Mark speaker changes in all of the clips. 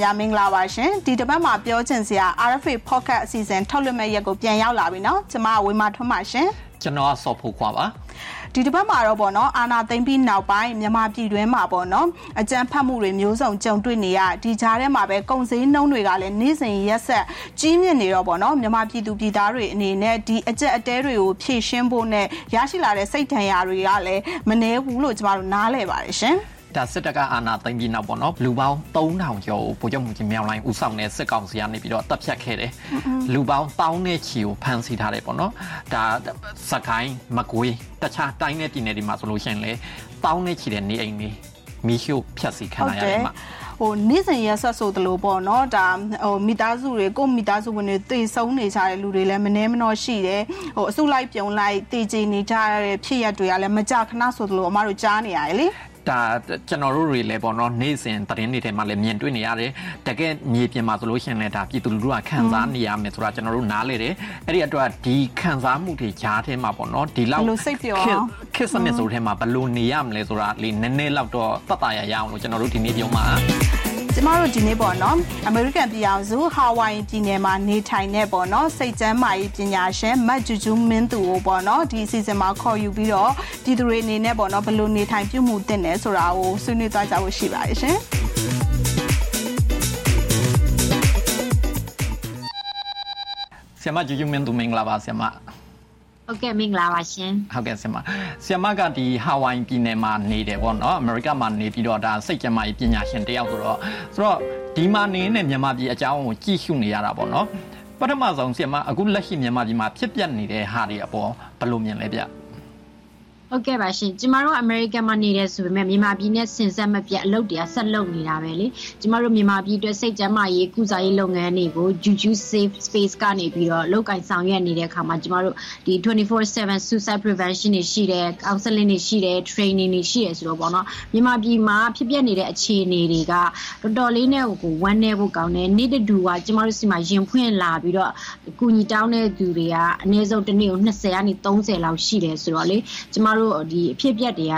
Speaker 1: များမင်္ဂလာပါရှင်ဒီတစ်ပတ်မှာပြောချင်စရာ RFA Podcast အစီအစဉ်ထုတ်လွှင့်မဲ့ရက်ကိုပြန်ရောက်လာပြီเนาะကျွန်မဝေမာထွန်းပါရှင်
Speaker 2: ကျွန်တော်ဆော့ဖို့ခွာပါ
Speaker 1: ဒီတစ်ပတ်မှာတော့ပေါ့နော်အာနာသိမ့်ပြီးနောက်ပိုင်းမြန်မာပြည်တွင်းမှာပေါ့နော်အကြမ်းဖက်မှုတွေမျိုးစုံကြုံတွေ့နေရဒီကြားထဲမှာပဲကုန်စည်နှုန်းတွေကလည်းနေ့စဉ်ရက်ဆက်ကြီးမြင့်နေတော့ပေါ့နော်မြန်မာပြည်သူပြည်သားတွေအနေနဲ့ဒီအကြက်အတဲတွေကိုဖြည့်ရှင်းဖို့နဲ့ရရှိလာတဲ့စိတ်ထန်ရာတွေကလည်းမနှဲဘူးလို့ကျမတို့နားလည်ပါတယ်ရှင်
Speaker 2: ဒါစစ်တပ်ကအာဏာသိမ်းပြီးနောက်ပေါ့နော်လူပေါင်း3000ကျော်ကိုဗိုလ်ချုပ်မှုကြီးမြောင်လိုင်းဦးဆောင်တဲ့စစ်ကောင်စီကနေပြီးတော့တပ်ဖြတ်ခဲ့တယ်လူပေါင်း1000နဲ့ချီကိုဖမ်းဆီးထားတယ်ပေါ့နော်ဒါစကိုင်းမကွေးတခြားတိုင်းနဲ့ပြည်နယ်တွေမှာဆိုလို့ရှိရင်လေ1000နဲ့ချီတဲ့နေအိမ်တွေမီရှို့ဖြတ်စီခံရရတယ်မှာ
Speaker 1: ဟိုနေ့စဉ်ရက်ဆက်ဆိုသလိုပေါ့နော်ဒါဟိုမိသားစုတွေကိုမိသားစုဝင်တွေတည်ဆုံးနေကြတဲ့လူတွေလည်းမနှဲမနှောရှိတယ်ဟိုအစုလိုက်ပြုံလိုက်တည်ကြည်နေကြတဲ့ဖြစ်ရပ်တွေကလည်းမကြခဏဆိုသလိုအမတို့ကြားနေရတယ်လေ
Speaker 2: ဒါကျွန်တော်တို့တွေလည်းပေါ့နော်နေ့စဉ်သတင်းတွေထဲမှာလည်းမြင်တွေ့နေရတယ်တကယ်မြေပြင်မှာဆိုလို့ရှိရင်လည်းဒါပြည်သူလူထုကခံစားနေရမယ်ဆိုတာကျွန်တော်တို့နားလေတယ်အဲ့ဒီအတွက်ဒီခံစားမှုတွေကြားထဲမှာပေါ့နော်ဒီလောက်
Speaker 1: စိတ်ပြော
Speaker 2: ခစ်စနစ်ဆိုထဲမှာဘယ်လိုနေရမလဲဆိုတာလေးနည်းနည်းလောက်တော့တတ်တာရရအောင်လို့ကျွန်တော်တို့ဒီနေ့ပြောမှာ
Speaker 1: ကျမတို့ဒီနေ့ပေါ့နော်အမေရိကန်ပြည်အောင်စုဟာဝိုင်ပြည်နယ်မှာနေထိုင်နေပေါ့နော်စိတ်ကျန်းမာရေးပညာရှင်မတ်ဂျူဂျူမင်းသူကိုပေါ့နော်ဒီအစီအစဉ်မှာခေါ်ယူပြီးတော့ပြည်သူတွေအနေနဲ့ပေါ့နော်ဘယ်လိုနေထိုင်ပြုမှုသင့်တယ်ဆိုတာကိုဆွေးနွေးသွားကြဖို့ရှိပါတယ်ရှင်
Speaker 2: ဆရာမဂျူဂျူမင်းသူမင်္ဂလာပါဆရာမ
Speaker 3: ဟုတ်ကဲ့မင်္ဂလာပါရှင်
Speaker 2: ဟုတ်ကဲ့ဆင်မဆရာမကဒီဟာဝိုင်ပြည်နယ်မှာနေတယ်ပေါ့နော်အမေရိကမှာနေပြီးတော့ဒါစိတ်ကြမ်းမာရေးပညာရှင်တယောက်ဆိုတော့ဆိုတော့ဒီမှာနေတဲ့မြန်မာပြည်အကြောင်းကိုကြည့်ရှုနေရတာပေါ့နော်ပထမဆုံးဆရာမအခုလက်ရှိမြန်မာပြည်မှာဖြစ်ပျက်နေတဲ့ဟာတွေအပေါ်ဘယ်လိုမြင်လဲဗျ
Speaker 3: ဟုတ်ကဲ့ပါရှင်ကျမတို့အမေရိကန်မှာနေတယ်ဆိုပေမဲ့မြန်မာပြည်နဲ့ဆင်ဆက်မပြတ်အလုပ်တွေကဆက်လုပ်နေတာပဲလေကျမတို့မြန်မာပြည်အတွက်စိတ်ကျန်းမာရေးကုစားရေးလုပ်ငန်းတွေကို Juju Safe Space ကနေပြီးတော့လုပ်ကင်ဆောင်ရွက်နေတဲ့အခါမှာကျမတို့ဒီ24/7 suicide prevention တွေရှိတယ် counseling တွေရှိတယ် training တွေရှိတယ်ဆိုတော့ပေါ့နော်မြန်မာပြည်မှာဖြစ်ပျက်နေတဲ့အခြေအနေတွေကတော်တော်လေးနဲ့ကိုဝမ်းနည်းဖို့ကောင်းတယ်နေ့တူကကျမတို့စီမှာရင်ဖွင့်လာပြီးတော့ကုညီတောင်းတဲ့သူတွေကအနည်းဆုံးတစ်နေ့ကို20ကနေ30လောက်ရှိတယ်ဆိုတော့လေကျမတို့တို့ဒီအဖြစ်အပျက်တွေက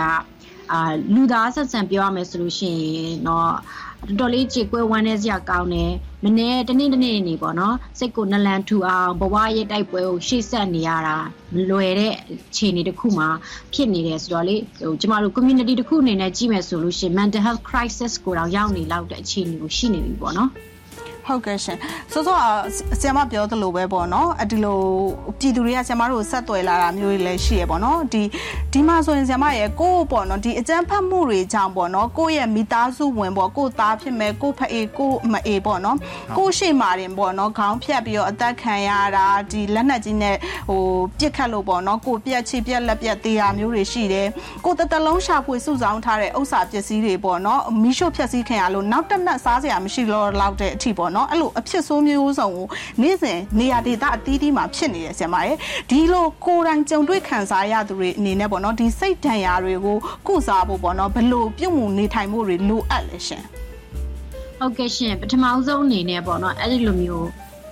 Speaker 3: အာလူသားဆက်ဆံပြောရမယ်ဆိုလို့ရှိရင်တော့တော်တော်လေးကြေကွဲဝမ်းနေစရာကောင်းတယ်မနေ့တနေ့တနေ့နေပေါ့နော်စိတ်ကိုနလန်ထူအောင်ဘဝရဲ့တိုက်ပွဲကိုရှေ့ဆက်နေရတာမလွယ်တဲ့အခြေအနေတစ်ခုမှာဖြစ်နေတယ်ဆိုတော့လေဟိုကျမတို့ community တစ်ခုအနေနဲ့ကြည့်မယ်ဆိုလို့ရှိရင် mental health crisis ကိုတော့ရောက်နေလောက်တဲ့အခြေအနေကိုရှိနေပြီပေါ့နော်
Speaker 1: ဟုတ်ကဲ့ရှင်ဆိုတော့ဆရာမပြောသလိုပဲပေါ့နော်အဒီလိုပြည်သူတွေကဆရာမတို့ဆက်သွယ်လာတာမျိုးတွေလည်းရှိရပေါ့နော်ဒီဒီမှာဆိုရင်ဆရာမရဲ့ကိုယ့်ပေါ့နော်ဒီအကြမ်းဖက်မှုတွေကြောင့်ပေါ့နော်ကိုယ့်ရဲ့မိသားစုဝင်ပေါ့ကိုယ့်သားဖြစ်မဲ့ကိုယ့်ဖအေးကိုယ့်မအေးပေါ့နော်ကိုယ့်ရှိမာတင်ပေါ့နော်ခေါင်းဖြတ်ပြီးတော့အသက်ခံရတာဒီလက်နက်ကြီးနဲ့ဟိုပြစ်ခတ်လို့ပေါ့နော်ကိုပြက်ချီပြက်လက်ပြက်သေးတာမျိုးတွေရှိတယ်ကိုတတလုံးရှာဖွေစုဆောင်းထားတဲ့ဥစ္စာပစ္စည်းတွေပေါ့နော်မီးရှို့ဖြက်စီးခံရလို့နောက်တစ်နက်စားစရာမရှိတော့လောက်တဲ့အထိပေါ့နော်အဲ့လိုအဖြစ်ဆိုးမျိုးစုံကိုနေ့စဉ်နေရာဒေသအသီးသီးမှာဖြစ်နေတယ်ဆရာမရဲ့ဒီလိုကိုယ်တိုင်ကြုံတွေ့ခံစားရသူတွေအနေနဲ့ပေါ့နော်ဒီစိတ်ဒဏ်ရာတွေကိုကုစားဖို့ပေါ့နော်ဘလို့ပြုတ်မှုနေထိုင်မှုတွေလိုအပ်လဲရှင်
Speaker 3: ဟုတ်ကဲ့ရှင်ပထမဆုံးအနေနဲ့ပေါ့နော်အဲ့ဒီလိုမျိုး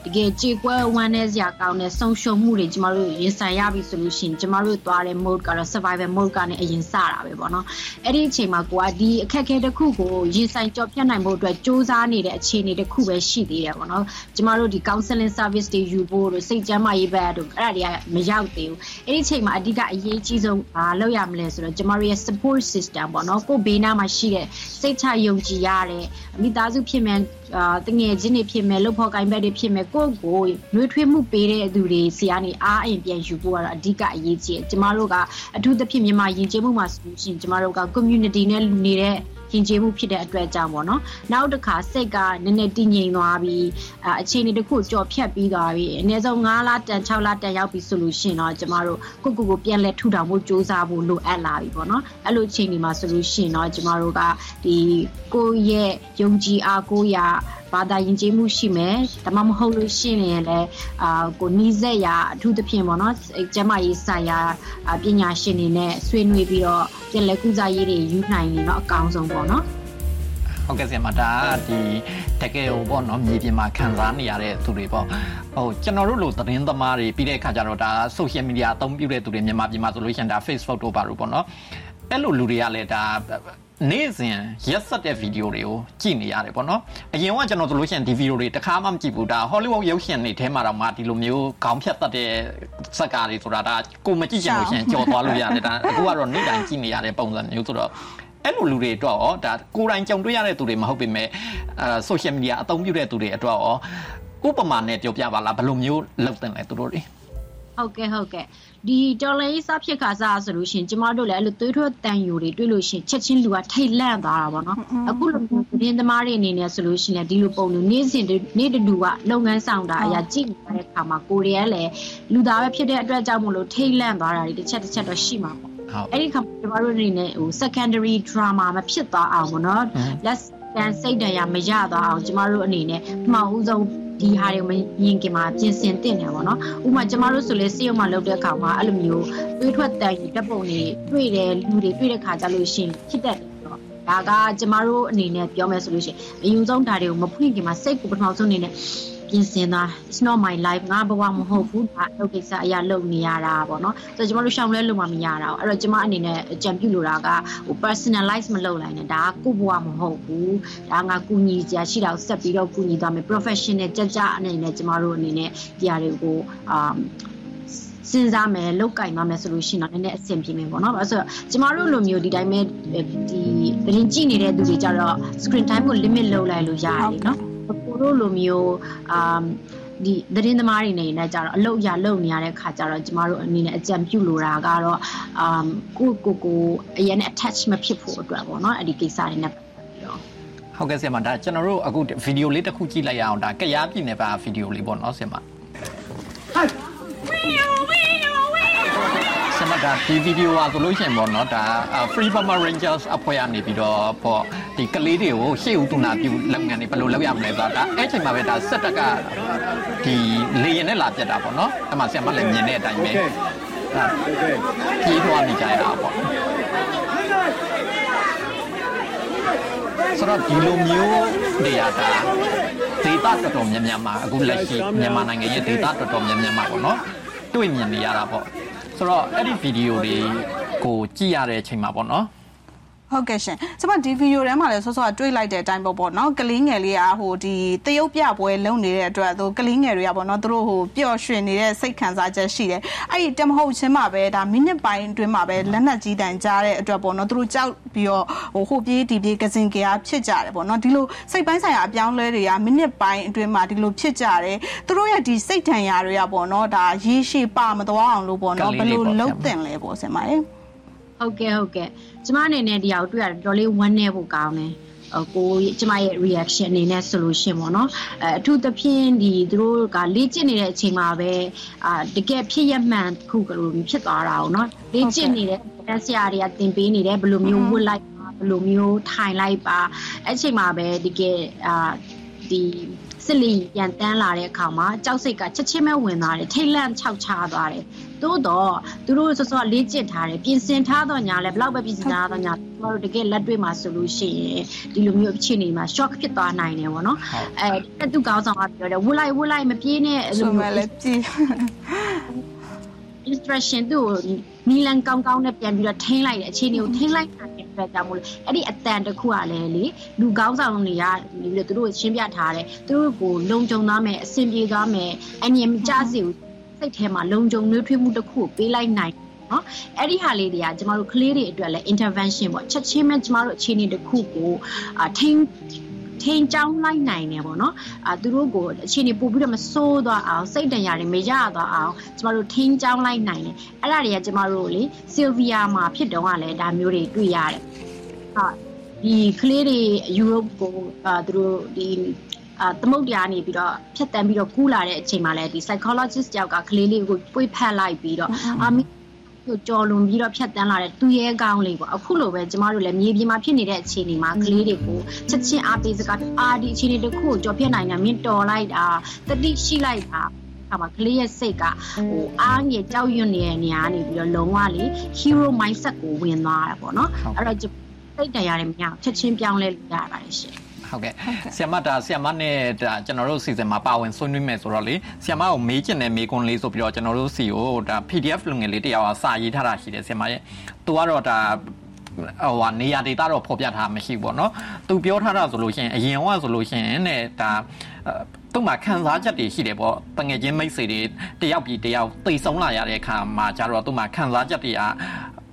Speaker 3: တကယ်ကြေကွဲဝမ်းနည်းစရာကောင်းတဲ့ဆုံးရှုံးမှုတွေကျမတို့ရင်ဆိုင်ရပြီဆိုလို့ရှိရင်ကျမတို့သွားတဲ့ mode ကတော့ survival mode ကနေအရင်စတာပဲပေါ့နော်အဲ့ဒီအချိန်မှာကိုကဒီအခက်အခဲတစ်ခုကိုရင်ဆိုင်ကြော်ဖြတ်နိုင်ဖို့အတွက်စူးစမ်းနေတဲ့အခြေအနေတစ်ခုပဲရှိသေးတယ်ပေါ့နော်ကျမတို့ဒီ counseling service တွေယူဖို့တို့စိတ်ကျန်းမာရေးဘက်တို့အဲ့ဒါတွေကမရောက်သေးဘူးအဲ့ဒီအချိန်မှာအဓိကအရေးကြီးဆုံးဘာလုပ်ရမလဲဆိုတော့ကျမတို့ရဲ့ support system ပေါ့နော်ကိုဘေးနားမှာရှိတဲ့စိတ်ချယုံကြည်ရတဲ့မိသားစုဖြစ်မဲ့ အာတငယ်ချင်းတွေဖြစ်မဲ့လုပ်ဖို့ကိုင်ဘက်တွေဖြစ်မဲ့ကိုယ့်ကိုနှွေးထွေးမှုပေးတဲ့သူတွေစီကနေအားအင်ပြန်ယူဖို့ကတော့အဓိကအရေးကြီးတယ်ကျမတို့ကအထူးသဖြင့်မြန်မာယဉ်ကျေးမှုမှာဆိုရှင်ကျမတို့က community နဲ့နေတဲ့ ရင်ကျေးမှုဖြစ်တဲ့အတွက်ကြောင့်ပေါ့နော်နောက်တစ်ခါစိတ်ကနည်းနည်းတည်ငြိမ်သွားပြီးအချိန်တစ်ခုကြော်ဖြတ်ပြီးသွားပြီးအနည်းဆုံး9လတန်6လတန်ရောက်ပြီဆိုလို့ရှိရင်တော့ကျမတို့ကိုကိုကိုပြန်လဲထူထောင်ဖို့စ조사ဖို့လိုအပ်လာပြီပေါ့နော်အဲ့လိုအချိန်ဒီမှာဆိုလို့ရှိရင်တော့ကျမတို့ကဒီကိုရဲ့ယုံကြည်အားကိုရ ဘာသာယဉ်ကျေးမှုရှိမယ်ဒါမှမဟုတ်လို့ရှိရင်လည်းအာကိုနီးစက်ရာအထူးသဖြင့်ပေါ့နော်ကျမရေးဆိုင်ရာပညာရှင်တွေနဲ့ဆွေးနွေးပြီးတော့ပြန်လည်ကုစားရေးတွေယူနိုင်ရင်တော့အကောင်းဆုံးပေါ့နော်
Speaker 2: ဟုတ်ကဲ့ဆရာမဒါဒီတကယ်ဟိုပေါ့နော်မြေပြင်မှာခံစားနေရတဲ့သူတွေပေါ့ဟိုကျွန်တော်တို့လိုသတင်းသမားတွေပြီးတဲ့အခါကျတော့ဒါ social media အသုံးပြုတဲ့သူတွေမြန်မာပြည်မှာဆိုလို့ရှိရင်ဒါ Facebook တို့ပါလို့ပေါ့နော်အဲ့လိုလူတွေကလည်းဒါ နေ့စဉ်ရက်ဆက်တဲ့ဗီဒီယိုတွေကိုကြည့်နေရတယ်ပေါ့နော်အရင်ကကျွန်တော်ဆိုလို့ရှိရင်ဒီဗီဒီယိုတွေတစ်ခါမှမကြည့်ဘူးဒါဟောလိဝုဒ်ရုပ်ရှင်တွေထဲမှာတော့မှဒီလိုမျိုးခေါင်းဖြတ်တတ်တဲ့စက်ကားတွေဆိုတာဒါကိုမကြည့်ချင်လို့ရှိရင်ကြော်သွားလို့ရတယ်ဒါအခုကတော့နေ့တိုင်းကြည့်နေရတဲ့ပုံစံမျိုးဆိုတော့အဲ့လိုလူတွေအတွက်ရောဒါကိုယ်တိုင်ကြုံတွေ့ရတဲ့သူတွေမဟုတ်ပေမဲ့အဲ social media အသုံးပြုတဲ့သူတွေအတွက်ရောဥပမာနဲ့ပြောပြပါလားဘယ်လိုမျိုးလုပ်တင်လဲသူတို့တွေ
Speaker 3: ဟုတ်ကဲ့ဟုတ်ကဲ့ဒီတော်လေးစဖြစ်ခါစားဆိုလို့ရှင်ကျမတို့လည်းအဲ့လိုသွေးထွက်တန်ယူတွေတွေ့လို့ရှင်ချက်ချင်းလူကထိတ်လန့်သွားတာပေါ့နော်အခုလိုသတင်းသမားတွေအနေနဲ့ဆိုလို့ရှင်လည်းဒီလိုပုံလို့နေ့စဉ်နေ့တူကလုပ်ငန်းဆောင်တာအရာကြည့်နေတဲ့အခါမှာကိုရီးယားလည်းလူသားပဲဖြစ်တဲ့အတွက်ကြောင့်မလို့ထိတ်လန့်သွားတာတွေတစ်ချက်တစ်ချက်တော့ရှိမှာပေါ့အဲ့ဒီခါကျမတို့အနေနဲ့ဟို secondary drama မဖြစ်သွားအောင်ပေါ့နော် let's တန်စိတ်တရမရသွားအောင်ကျမတို့အနေနဲ့မှောင်ဦးဆုံး ဒီဟာတွေမမြင်ခင်မှာပြင်ဆင်တင်တယ်ပေါ့နော်ဥပမာကျမတို့ဆိုလေစေရုံမှာလုပ်တဲ့အခါမှာအဲ့လိုမျိုးတွေးထွက်တန်ဓာတ်ပုံတွေတွေ့တယ်လူတွေတွေ့တဲ့ခါကြလို့ရှိရင်ဖြစ်တတ်တယ်ဒါကကျမတို့အနေနဲ့ပြောမယ်ဆိုလို့ရှိရင်အယူဆုံးဒါတွေကိုမဖွင့်ခင်မှာစိတ်ကိုပထမဆုံးအနေနဲ့ ပြင်ဆင်တာ it's not my life ငါဘဝမဟုတ်ဘူးဒါအလုပ်ကိစ္စအရာလုပ်နေရတာပေါ့နော်ဆိုတော့ကျမတို့ရှောင်လဲလို့မှမရတာအဲ့တော့ကျမအနေနဲ့ကြံပြုလို့တာကဟို personalize မလုပ်လိုက်နဲ့ဒါကကိုဘဝမဟုတ်ဘူးဒါငါကူညီကြရှိတာကိုဆက်ပြီးတော့ကူညီသွားမယ် professional ကြကြအနေနဲ့ကျမတို့အနေနဲ့ဒီဟာတွေကိုအာစဉ်းစားမယ်လောက်ကင်သွားမယ်ဆိုလို့ရှိရင်တော့နည်းနည်းအဆင်ပြေမယ်ပေါ့နော်။အဲဆိုကျမတို့လိုမျိုးဒီတိုင်းပဲဒီသတင်းကြည့်နေတဲ့သူတွေကြတော့ screen time ကို limit လုပ်လိုက်လို့ရတယ်နော်။ ကိုတို့လိုမျိုးအာဒီသတင်းသမားတွေနေနဲ့ကြတော့အလုတ်ရလုံနေရတဲ့ခါကျတော့ကျမတို့အနေနဲ့အကြံပြုလိုတာကတော့အာကိုကိုကိုအရင် attach မဖြစ်ဖို့အတွက်ပေါ့နော်အဲ့ဒီကိစ္စတွေနဲ့
Speaker 2: ဟုတ်ကဲ့ဆရာမဒါကျွန်တော်တို့အခုဗီဒီယိုလေးတစ်ခုကြည့်လိုက်ရအောင်ဒါကရားပြည်နယ်ပါဗီဒီယိုလေးပေါ့နော်ဆရာမဆရာမ ဒါဒီဗီဒီယိုဟာဆိုလို့ရှိရင်ပေါ့နော်ဒါ Free Burma Rangers အဖွဲ့ကနေပြီးတော့ပေါ့ဒီကလေးတွေကိုရှေ့ဦးတူနာပြုလုပ်ငန်းတွေဘယ်လိုလုပ်ရမလဲဆိုတာဒါအဲ့ချိန်မှာပဲဒါစက်တက်ကဒီလေရင်နဲ့လာပြတ်တာပေါ့နော်အဲ့မှာဆရာမလည်းမြင်တဲ့အတိုင်းပဲဒါကြီးထွားနေကြရတာပေါ့ဆိုတော့ဒီလိုမျိုးနေရာတာဒေတာတော်တော်များများမှာအခုလက်ရှိမြန်မာနိုင်ငံရဲ့ဒေတာတော်တော်များများမှာပေါ့နော်တွေ့မြင်နေရတာပေါ့ ဆိုတော့အဲ့ဒီဗီဒီယိုတွေကိုကြည့်ရတဲ့အချိန်မှာပေါ့နော်
Speaker 1: ဟုတ်ကဲ့ရှင်ကျွန်မဒီဗီဒီယိုထဲမှာလည်းဆော့ဆော့တွေးလိုက်တဲ့အတိုင်းပေါ့ပေါ့နော်ကလေးငယ်လေးကဟိုဒီတရုတ်ပြပွဲလုံနေတဲ့အတွက်သူကလေးငယ်တွေကပေါ့နော်သူတို့ဟိုပျော်ရွှင်နေတဲ့စိတ်ခံစားချက်ရှိတယ်အဲ့ဒီတမဟုတ်ချင်းမှာပဲဒါမိနစ်ပိုင်းအတွင်းမှာပဲလက်နက်ကြီးတန်ကြားတဲ့အတွက်ပေါ့နော်သူတို့ကြောက်ပြီးတော့ဟိုဟိုပြေးဒီပြေးကစင်ကြဖြစ်ကြတယ်ပေါ့နော်ဒီလိုစိတ်ပိုင်းဆိုင်ရာအပြောင်းလဲတွေကမိနစ်ပိုင်းအတွင်းမှာဒီလိုဖြစ်ကြတယ်သူတို့ရဲ့ဒီစိတ်ထန်ရာတွေကပေါ့နော်ဒါရေရှည်ပါမသွားအောင်လို့ပေါ့နော်ဘယ်လိုလုပ်တင်လဲပေါ့ဆင်ပါရဲ့
Speaker 3: ဟုတ်ကဲ့ဟုတ်ကဲ့ ကျမအနေနဲ့ဒီဟာကိုတွေ့ရတယ်တော်လေးဝမ်းနည်းဖို့ကောင်းတယ်ကိုကျမရဲ့ reaction အနေနဲ့ဆိုလို့ရှင်ပေါ့နော်အဲအထူးသဖြင့်ဒီသူတို့ကလေ့ကျင့်နေတဲ့အချိန်မှာပဲအာတကယ်ဖြစ်ရမှန်ခုကလိုဖြစ်သွားတာအောင်နော်လေ့ကျင့်နေတဲ့တက်ဆရာတွေကသင်ပေးနေတယ်ဘယ်လိုမျိုးဝတ်လိုက်ပါဘယ်လိုမျိုးထိုင်လိုက်ပါအဲ့ချိန်မှာပဲတကယ်အာဒီစစ်လီပြန်တန်းလာတဲ့အခါမှာကြောက်စိတ်ကချက်ချင်းပဲဝင်သွားတယ်ထိတ်လန့်ခြောက်ချသွားတယ် သို့တော့သူတို့စောစောလေ့ကျင့်ထားတယ်ပြင်ဆင်ထားတော့ညာလဲဘလောက်ပဲပြင်ဆင်ထားတော့ညာကျမတို့တကယ်လက်တွေ့မှာဆိုလို့ရှိရင်ဒီလိုမျိုးအခြေအနေမှာ shock ဖြစ်သွားနိုင်တယ်ပေါ့နော်အဲတူကောင်းဆောင်ကပြောတယ်ဝတ်လိုက်ဝတ်လိုက်မပြေးနဲ့
Speaker 1: အဲ့လိုမျိုးလည်းပြေး
Speaker 3: instruction သူ့ကိုနီလန်ကောင်းကောင်းနဲ့ပြန်ပြီးတော့ထိန်းလိုက်တယ်အခြေအနေကိုထိန်းလိုက်တာတဲ့အတွက်ကြောင့်မို့လို့အဲ့ဒီအတန်တစ်ခုကလည်းလေလူကောင်းဆောင်တွေကနေပြီးတော့သူတို့ရှင်းပြထားတယ်သူတို့ကိုလုံခြုံသွားမယ်အဆင်ပြေသွားမယ်အငြင်းမကြစေဘူး စိတ်ထဲမှာလုံခြုံနှွေးထွေးမှုတစ်ခုကိုပေးလိုက်နိုင်နော်အဲ့ဒီဟာလေးတွေကကျမတို့ကလေးတွေအတွက်လည်း intervention ပေါ့ချက်ချင်းပဲကျမတို့အခြေအနေတစ်ခုကိုအထိန်းထိန်ကြောင်းလိုက်နိုင်တယ်ပေါ့နော်အာသူတို့ကိုအခြေအနေပို့ပြီးတော့မဆိုးသွားအောင်စိတ်တန်ရာတွေမရသွားအောင်ကျမတို့ထိန်ကြောင်းလိုက်နိုင်တယ်အဲ့ဒါတွေကကျမတို့လေဆီလ်ဗီယာမှာဖြစ်တော့ကလည်းဒါမျိုးတွေတွေ့ရတယ်ဟာဒီကလေးတွေယူရိုပကိုအာသူတို့ဒီ အာသမုတ်တရားနေပြီးတော့ဖြတ်တန်းပြီးတော့ကူးလာတဲ့အချိန်မှာလည်းဒီ psychologist တယောက်ကကလေးလေးကိုပွေဖက်လိုက်ပြီးတော့အာမီကိုကြော်လွန်ပြီးတော့ဖြတ်တန်းလာတဲ့သူရဲကောင်းလေးပေါ့အခုလိုပဲကျမတို့လည်းမြေပြင်မှာဖြစ်နေတဲ့အခြေအနေမှာကလေးတွေကိုချက်ချင်းအားပေးစကားအာဒီအခြေအနေတစ်ခုကိုကြော်ဖြတ်နိုင်တာမြင်တော်လိုက်တာတတိရှိလိုက်တာခါမှာကလေးရဲ့စိတ်ကဟိုအားငယ်ကြောက်ရွံ့နေတဲ့နေရာနေပြီးတော့လုံးဝလေ hero mindset ကိုဝင်သွားတာပေါ့နော်အဲ့တော့စိတ်တရားတွေမရချက်ချင်းပြောင်းလဲလို့ရပါတယ်ရှင်
Speaker 2: ဟုတ်ကဲ့ဆီယမဒါဆီယမနဲ့ဒါကျွန်တော်တို့စီစဉ်မှာပါဝင်ဆွေးနွေးမယ်ဆိုတော့လေဆီယမကိုမေးချင်တဲ့မေးခွန်းလေးဆိုပြီးတော့ကျွန်တော်တို့စီကိုဒါ PDF လူငယ်လေးတယောက်ကစာရေးထားတာရှိတယ်ဆီယမရဲ့သူကတော့ဒါဟိုကနေရာဒေတာတော့ဖော်ပြထားမရှိဘူးပေါ့နော်သူပြောထားတာဆိုလို့ရှိရင်အရင်ကဆိုလို့ရှိရင်နဲ့ဒါသူ့မှာခံစားချက်တွေရှိတယ်ပေါ့တငယ်ချင်းမိတ်ဆွေတွေတယောက်ပြီးတယောက်တိတ်ဆုံးလာရတဲ့အခါမှာကျတော့သူ့မှာခံစားချက်တွေက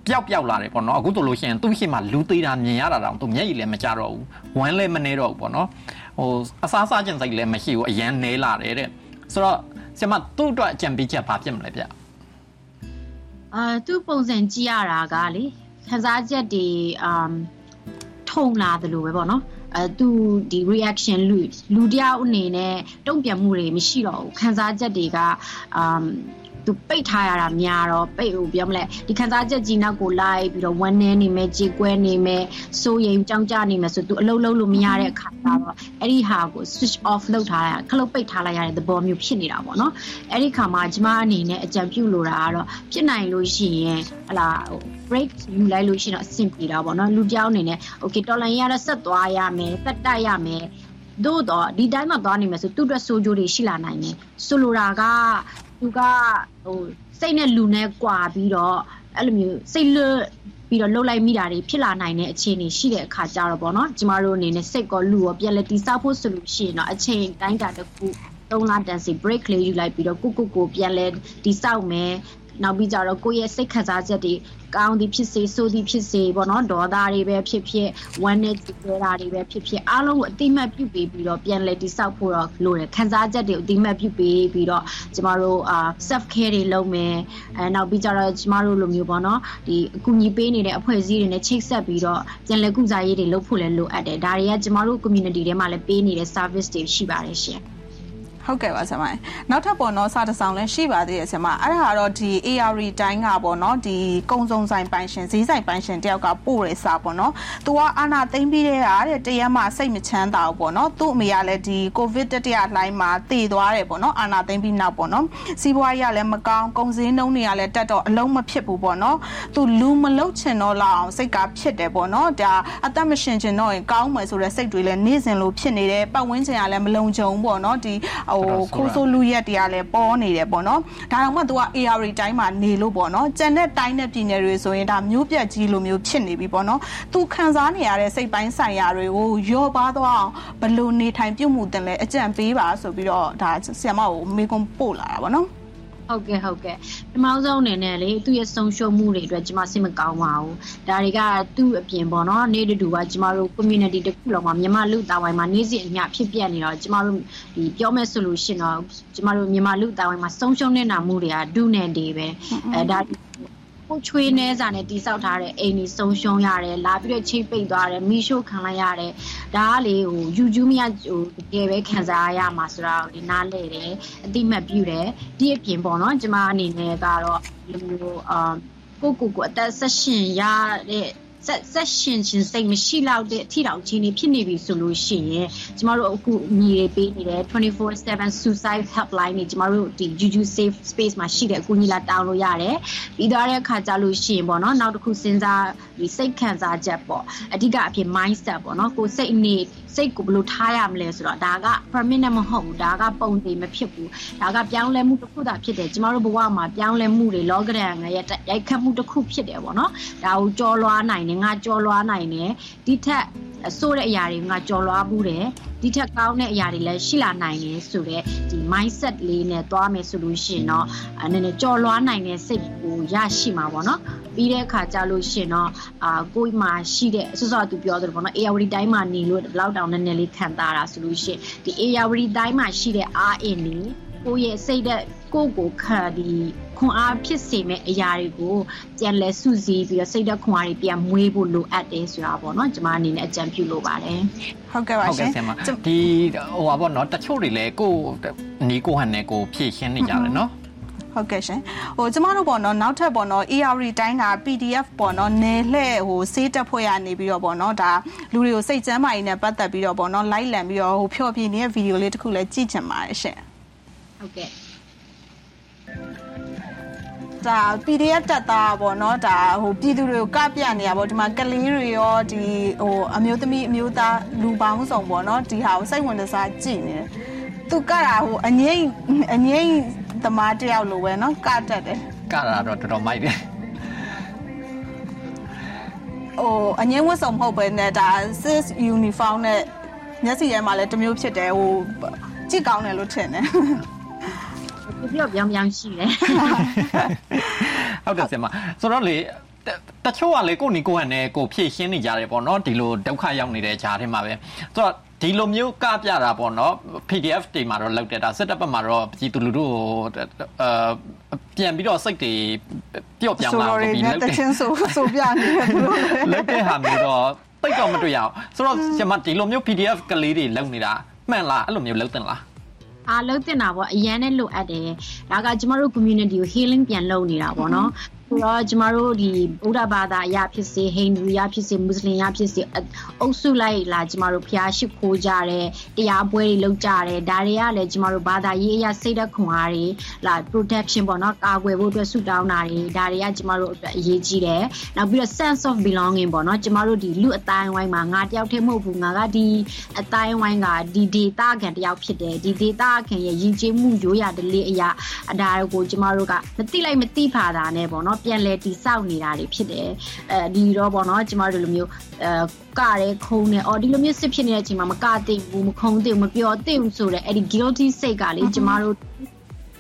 Speaker 2: ပျောက်ပျောက်လာတယ်ပေါ့နော်အခုဆိုလို့ရှိရင်သူ့ရှိမှလူသေးတာမြင်ရတာတော့သူမျက်ရည်လည်းမကြတော့ဘူးဝမ်းလည်းမနေတော့ဘူးပေါ့နော်ဟိုအစားစားခြင်းစိတ်လည်းမရှိဘူးအရန်နေလာတယ်တဲ့ဆိုတော့ဆရာမသူ့အတွက်အကြံပေးချက်ဘာဖြစ်မလဲဗျ
Speaker 3: အာသူ့ပုံစံကြည့်ရတာကလေခစားချက်တွေအမ်ထုံလာတယ်လို့ပဲပေါ့နော်အဲသူဒီ reaction လူလူတယောက်အနေနဲ့တုံ့ပြန်မှုတွေမရှိတော့ဘူးခံစားချက်တွေကအမ် သူပိတ်ထားရတာများတော့ပိတ်ဟိုပြောမလဲဒီခန်းစားချက်ကြီးနောက်ကိုလိုက်ပြီးတော့ဝမ်းနေနေမယ်ကြေကွဲနေမယ်စိုးရိမ်ကြောင်းကြနေမယ်ဆိုသူအလုံးလုံးလို့မရတဲ့အခါကျတော့အဲ့ဒီဟာကို switch off လုပ်ထားရခလုတ်ပိတ်ထားလိုက်ရတဲ့သဘောမျိုးဖြစ်နေတာပေါ့နော်အဲ့ဒီခါမှာကျမအနေနဲ့အကြံပြုလိုတာကတော့ဖြစ်နိုင်လို့ရှိရင်ဟလာဟို break ယူလိုက်လို့ရှိရင်တော့အဆင်ပြေတာပေါ့နော်လူပြောင်းအနေနဲ့ okay တော်လိုင်းရတော့ဆက်သွားရမယ်တက်တက်ရမယ်သို့တော့ဒီတိုင်းမှာသွားနေမယ်ဆိုသူ့အတွက်စိုးကြိုးတွေရှိလာနိုင်တယ်ဆိုလိုတာက သူကဟိုစိတ်နဲ့လူနဲ့ကြွာပြီးတော့အဲ့လိုမျိုးစိတ်လွတ်ပြီးတော့လှုပ်လိုက်မိတာတွေဖြစ်လာနိုင်တဲ့အခြေအနေရှိတဲ့အခါကြတော့ပေါ့နော်ကျမတို့အနေနဲ့စိတ်ကောလူရောပြန်လဲတိစောက်ဖို့ဆိုလို့ရှိရင်တော့အချိန်တိုင်းတာတစ်ခု3လတန်စီ break လေးယူလိုက်ပြီးတော့ကိုကိုကိုပြန်လဲတိစောက်မယ် နောက်ပြီးကြတော့ကိုယ့်ရဲ့စိတ်ခံစားချက်တွေကောင်းသည်ဖြစ်စေဆိုးသည်ဖြစ်စေပေါ့နော်ဒေါသတွေပဲဖြစ်ဖြစ်ဝမ်းနဲ့ကြည်ကြတာတွေပဲဖြစ်ဖြစ်အားလုံးကိုအတိမတ်ပြုပေးပြီးတော့ပြန်လဲတိဆောက်ဖို့တော့လိုတယ်ခံစားချက်တွေအတိမတ်ပြုပေးပြီးတော့ကျမတို့အာ self care တွေလုပ်မယ်အဲနောက်ပြီးကြတော့ကျမတို့လိုမျိုးပေါ့နော်ဒီအကူအညီပေးနေတဲ့အဖွဲ့အစည်းတွေနဲ့ချိတ်ဆက်ပြီးတော့ပြန်လဲကုစားရေးတွေလုပ်ဖို့လည်းလိုအပ်တယ်ဒါတွေကကျမတို့ community ထဲမှာလည်းပေးနေတဲ့ service တွေရှိပါတယ်ရှင်
Speaker 1: ဟုတ်ကဲ့ပါဆရာမနောက်ထပ်ပေါ့နော်စာတဆောင်လည်းရှိပါသေးတယ်ဆရာမအဲ့ဒါကတော့ဒီ AR တိုင်းကပေါ့နော်ဒီကုံစုံဆိုင်ပိုင်ရှင်ဈေးဆိုင်ပိုင်ရှင်တယောက်ကပို့ရဲစာပေါ့နော်သူကအာနာသိမ့်ပြီးတဲ့ဟာတဲ့တရက်မှစိတ်မချမ်းသာဘူးပေါ့နော်သူ့အမေကလည်းဒီကိုဗစ်တတိယလှိုင်းမှာတည်သွားတယ်ပေါ့နော်အာနာသိမ့်ပြီးနောက်ပေါ့နော်စီးပွားရေးကလည်းမကောင်းကုန်စည်နှုန်းတွေကလည်းတက်တော့အလုံးမဖြစ်ဘူးပေါ့နော်သူလူမလုတ်ချင်တော့လောက်အောင်စိတ်ကဖြစ်တယ်ပေါ့နော်ဒါအသက်မရှင်ချင်တော့ရင်ကောင်းမယ်ဆိုတဲ့စိတ်တွေလည်းနေ့စဉ်လိုဖြစ်နေတယ်ပတ်ဝန်းကျင်ကလည်းမလုံခြုံဘူးပေါ့နော်ဒီဟိုခိုးဆိုးလူရက်တွေကလည်းပေါ်နေတယ်ပေါ့နော်ဒါတော့မှသူက AR တိုင်းမှာနေလို့ပေါ့နော်ကြံတဲ့တိုင်းနဲ့ပြည်နယ်တွေဆိုရင်ဒါမျိုးပြက်ကြီးလိုမျိုးဖြစ်နေပြီပေါ့နော်သူခံစားနေရတဲ့စိတ်ပိုင်းဆိုင်ရာတွေကိုရောပါသွားအောင်ဘလို့နေထိုင်ပြုတ်မှုတင်လဲအကြံပေးပါဆိုပြီးတော့ဒါဆီယမကိုမေကွန်ပို့လာတာပေါ့နော်
Speaker 3: ဟုတ်ကဲ့ဟုတ်ကဲ့ပထမဆုံးအနေနဲ့လေသူ့ရဲ့ဆုံးရှုံးမှုတွေအတွက်ကျမစိတ်မကောင်းပါဘူးဒါတွေကသူ့အပြင်ပေါ့နော်နေ့တူကကျမတို့ community တစ်ခုလုံးမှာမြန်မာလူသားဝိုင်းမှာနေ့စဉ်အမျှဖြစ်ပြနေတော့ကျမတို့ဒီပြောမဲ့ဆိုလို့ရှိရင်တော့ကျမတို့မြန်မာလူသားဝိုင်းမှာဆုံးရှုံးနေတာမှုတွေကဒုနဲ့တေပဲအဲဒါ ကိုချွေးနှဲစာနဲ့တိဆောက်ထားတဲ့အိမ်ကြီးဆုံးရှုံးရတယ်လာပြီးတော့ချိတ်ပိတ်သွားတယ်မိရှို့ခံလိုက်ရတယ်ဒါကလေဟိုယူကျူးမရဟိုတကယ်ပဲခံစားရမှာဆိုတော့ဒီနားလဲတယ်အတိမတ်ပြုတယ်ဒီအပြင်ပေါ့နော်ကျမအနေနဲ့ကတော့ဒီလိုအာကိုကိုကိုအသက်ဆက်ရှင်ရတဲ့ ဆက်ဆက်ရှင်ချင်းစိတ်မရှိလောက်တဲ့အထီတောင်ချင်းနေဖြစ်နေပြီဆိုလို့ရှိရင်ကျမတို့အခုညီတွေပေးနေတဲ့24/7 suicide helpline တွေကျမတို့ဒီ Juju safe space မှာရှိတဲ့အကူအညီလာတောင်းလို့ရတယ်ပြီးတော့တဲ့အခါကျလို့ရှိရင်ပေါ့နော်နောက်တစ်ခုစဉ်းစားဒီစိတ်ခံစားချက်ပေါ့အဓိကအဖြစ် mindset ပေါ့နော်ကိုစိတ်အနေစိတ်ကိုဘယ်လိုထားရမလဲဆိုတော့ဒါက permanent မဟုတ်ဘူးဒါကပုံသေးမဖြစ်ဘူးဒါကပြောင်းလဲမှုတစ်ခုသာဖြစ်တယ်ကျမတို့ဘဝမှာပြောင်းလဲမှုတွေ logarithm ရဲ့ရိုက်ခတ်မှုတစ်ခုဖြစ်တယ်ပေါ့နော်ဒါကိုကြော်လွားနိုင်တယ်ငါကြော်လွားနိုင်တယ်ဒီထက်ဆိုးတဲ့အရာတွေငါကြော်လွားမှုတယ်ဒီထက်ကောင်းတဲ့အရာတွေလည်းရှိလာနိုင်တယ်ဆိုတော့ဒီ mindset လေးနဲ့သွားမယ်ဆိုလို့ရှိရင်တော့နည်းနည်းကြော်လွားနိုင်တဲ့စိတ်ကိုရရှိမှာပေါ့နော်ပြီးတဲ့အခါကျလို့ရှိရင်တော့အာကိုယ်မှာရှိတဲ့ဆော့ဆော့သူပြောသလိုပေါ့နော် AR တိုင်းမှာနေလို့ဘလောက်တောင်နည်းနည်းလေးခံတာတာဆိုလို့ရှိရင်ဒီ AR တိုင်းမှာရှိတဲ့အားအင်လေးကိုယ့်ရဲ့စိတ်သက် ကိုယ့်ကိုခံဒီခွန်အားဖြစ်စေမဲ့အရာတွေကိုပြန်လဲစုစည်းပြီးတော့စိတ်သက်ခွန်အားတွေပြန်မွေးဖို့လိုအပ်တယ်ဆိုတာပေါ့နော်ကျွန်မအနေနဲ့အကြံပြုလိုပါတယ်
Speaker 1: ဟုတ်ကဲ့ပါရှင်
Speaker 2: ဒီဟိုပါပေါ့နော်တချို့တွေလည်းကိုနီကိုဟန်နဲ့ကိုဖြည့်ရှင်းနေကြတယ်နော်
Speaker 1: ဟုတ်ကဲ့ရှင်ဟိုကျမတို့ပေါ့နော်နောက်ထပ်ပေါ့နော် AR တိုင်းက PDF ပေါ့နော်နယ်လှဲ့ဟိုစေးတက်ဖွဲ့ရနေပြီးတော့ပေါ့နော်ဒါလူတွေကိုစိတ်ကျမ်းမာရေးနဲ့ပတ်သက်ပြီးတော့ပေါ့နော်လိုက်လံပြီးတော့ဟိုဖြောပြနေတဲ့ဗီဒီယိုလေးတစ်ခုလည်းကြည့်ချင်ပါတယ်ရှင်
Speaker 3: ဟုတ်ကဲ့
Speaker 1: ဒါ PDF တက်သားပေါ့နော်ဒါဟိုပြည်သူတွေကိုကပြနေရပေါ့ဒီမှာကလေးတွေရောဒီဟိုအမျိုးသမီးအမျိုးသားလူပေါင်းစုံပေါ့နော်ဒီဟာကိုစိတ်ဝင်စားကြည့်နေတယ်သူကတာဟိုအငိမ့်အငိမ့်သမားတယောက်လိုပဲနော်ကတတ်တယ်
Speaker 2: ကတာတော့တော်တော်မိုက်တယ်
Speaker 1: ဟဟိုအငင်းဝတ်စုံမဟုတ်ပဲနဲ့ဒါ sis uniform နဲ့မျက်စိရဲမှာလည်းတစ်မျိုးဖြစ်တယ်ဟိုကြည့်ကောင်းတယ်လို့ထင်တယ်
Speaker 3: ပြပြပြောင်းပြောင်းရှိတယ်
Speaker 2: ဟုတ်တယ်ဆရာမဆိုတော့လေတတချို့ကလေကိုနီကိုဟန်နဲ့ကိုဖြည့်ရှင်းနေကြတယ်ပေါ့နော်ဒီလိုဒုက္ခရောက်နေတဲ့ဂျားထဲမှာပဲဆိုတော့ဒီလိုမျိုးကပြတာပေါ့နော် PDF တွေမှာတော့လောက်တယ်ဒါစစ်တပ်ဘက်မှာတော့ပြည်သူလူထုကိုအာပြန်ပြီးတော့စိတ်တွေပျော့ပြောင်းလာ
Speaker 1: ဆို
Speaker 2: ပြီး
Speaker 1: တော့
Speaker 2: လောက်
Speaker 1: တ
Speaker 2: တယ်
Speaker 1: ချင်းဆိုဆိုပြနေတယ်သူတို့လည်း
Speaker 2: လောက်တဲ့ဟာမျိုးတော့တိတ်တော့မတွေ့ရအောင်ဆိုတော့ဆရာမဒီလိုမျိုး PDF ကလေးတွေလောက်နေတာမှန်လားအဲ့လိုမျိုးလောက်တင်လား
Speaker 3: အားလုံးတင်တာပေါ့အရန်နဲ့လိုအပ်တယ်ဒါကကျမတို့ community ကို healing ပြန်လုပ်နေတာပေါ့နော် ဆိုတော့ကျမတို့ဒီဗုဒ္ဓဘာသာအရာဖြစ်စေဟိန္ဒူအရာဖြစ်စေမွတ်စလင်အရာဖြစ်စေအုပ်စုလိုက်လာကျမတို့ဖျားရှိခိုးကြတယ်တရားပွဲတွေလုပ်ကြတယ်ဒါတွေကလည်းကျမတို့ဘာသာရေးအရာစိတ်ဓာတ်ခွန်အားတွေလာ protection ပေါ့နော်ကာကွယ်ဖို့အတွက်ဆုတောင်းတာတွေဒါတွေကကျမတို့အတွက်အရေးကြီးတယ်နောက်ပြီးတော့ sense of belonging ပေါ့နော်ကျမတို့ဒီလူအတိုင်းဝိုင်းမှာငါတယောက်တည်းမဟုတ်ဘူးငါကဒီအတိုင်းဝိုင်းကဒီ data ခံတယောက်ဖြစ်တယ်ဒီ data ခံရဲ့ရည်ကြည်မှုရိုးရာဒလေးအရာအဒါကိုကျမတို့ကမသိလိုက်မသိဖာတာနဲ့ပေါ့နော်ပြန်လဲတိဆောက်နေတာတွေဖြစ်တယ်အဲဒီတော့ပေါ့နော်ကျမတို့လိုမျိုးအဲကရဲခုံနေအော်ဒီလိုမျိုးစစ်ဖြစ်နေတဲ့အချိန်မှာမကသိဘူးမခုံသိဘူးမပြောသိဘူးဆိုတော့အဲ့ဒီ guilty စိတ်ကလေကျမတို့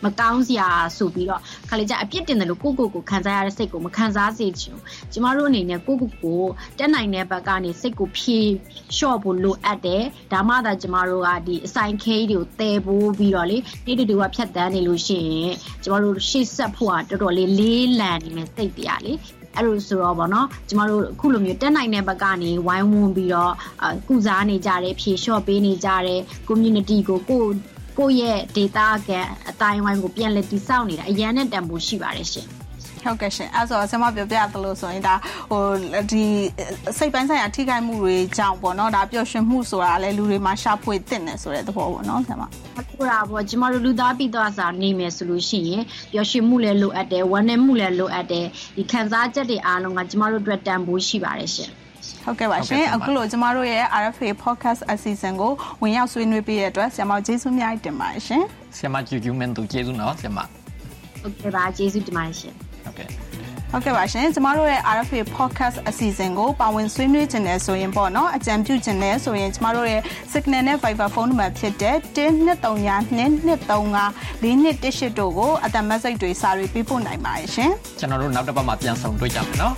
Speaker 3: မကောင်းစရာဆိုပြီးတော့ခါလေကြအပြစ်တင်တယ်လို့ကိုကိုကိုခံစားရတဲ့စိတ်ကိုမခံစားစေချင်ဘူးကျမတို့အနေနဲ့ကိုကိုကိုတက်နိုင်တဲ့ဘက်ကနေစိတ်ကိုဖြေလျှော့ဖို့လိုအပ်တယ်ဒါမှသာကျမတို့ကဒီအဆိုင်ခဲတွေကိုတည်ပိုးပြီးတော့လေနေ့တူတူကဖြတ်တန်းနေလို့ရှိရင်ကျမတို့ရှေ့ဆက်ဖို့ကတော်တော်လေးလေးလံနေမယ်စိတ်တရားလေအဲ့လိုဆိုတော့ဗောနော်ကျမတို့အခုလိုမျိုးတက်နိုင်တဲ့ဘက်ကနေဝိုင်းဝန်းပြီးတော့အကုစားနေကြတယ်ဖြေလျှော့ပေးနေကြတယ် community ကိုကို ကိုယ့်ရဲ့ data ကအတိုင်းဝိုင်းကိုပြန်လည်တည်ဆောက်နေတာအရန်နဲ့တန်ဖိုးရှိပါတယ်ရှင်
Speaker 1: ဟုတ်ကဲ့ရှင်အဲ့ဆိုဆင်မပြောပြသလိုဆိုရင်ဒါဟိုဒီစိတ်ပိုင်းဆိုင်ရာထိခိုက်မှုတွေကြောင့်ပေါ့နော်ဒါပျော်ရွှင်မှုဆိုတာလည်းလူတွေမှာရှာဖွေတင်တယ်ဆိုတဲ့သဘောပေါ့နော်ဆင်မ
Speaker 3: အခုတာပေါ့ကျမတို့လူသားပြီးသွားစာနေမယ်ဆိုလို့ရှိရင်ပျော်ရွှင်မှုလည်းလိုအပ်တယ်ဝမ်းနည်းမှုလည်းလိုအပ်တယ်ဒီခံစားချက်တွေအားလုံးကကျမတို့အတွက်တန်ဖိုးရှိပါတယ်ရှင်
Speaker 1: ဟုတ်ကဲ့ပါရှင်အခုလိုကျမတို့ရဲ့ RFA podcast အစီအစဉ်ကိုဝင်ရောက်ဆွေးနွေးပေးတဲ့အတွက်ဆရာမကျေးဇူးများတင်ပါတယ်ရှင်
Speaker 2: ဆရာမကျူကျူမန်သူကျေးဇူးနော်ဆရာမ
Speaker 3: ဟုတ်ကဲ့ပါကျေးဇူးတင်ပါတယ်ရှင်
Speaker 2: ဟုတ်ကဲ့
Speaker 1: ဟုတ်ကဲ့ပါရှင်ကျမတို့ရဲ့ RFA podcast အစီအစဉ်ကိုပါဝင်ဆွေးနွေးခြင်းနဲ့ဆိုရင်ပေါ့နော်အကြံပြုခြင်းနဲ့ဆိုရင်ကျမတို့ရဲ့ Signal နဲ့ Viber ဖုန်းနံပါတ်ဖြစ်တဲ့12392342118တို့ကိုအတမတ်စိတ်တွေစာတွေပေးပို့နိုင်ပါတယ်ရှင်
Speaker 2: ကျွန်တော်တို့နောက်တစ်ပတ်မှာပြန်ဆောင်တွေ့ကြမယ်နော်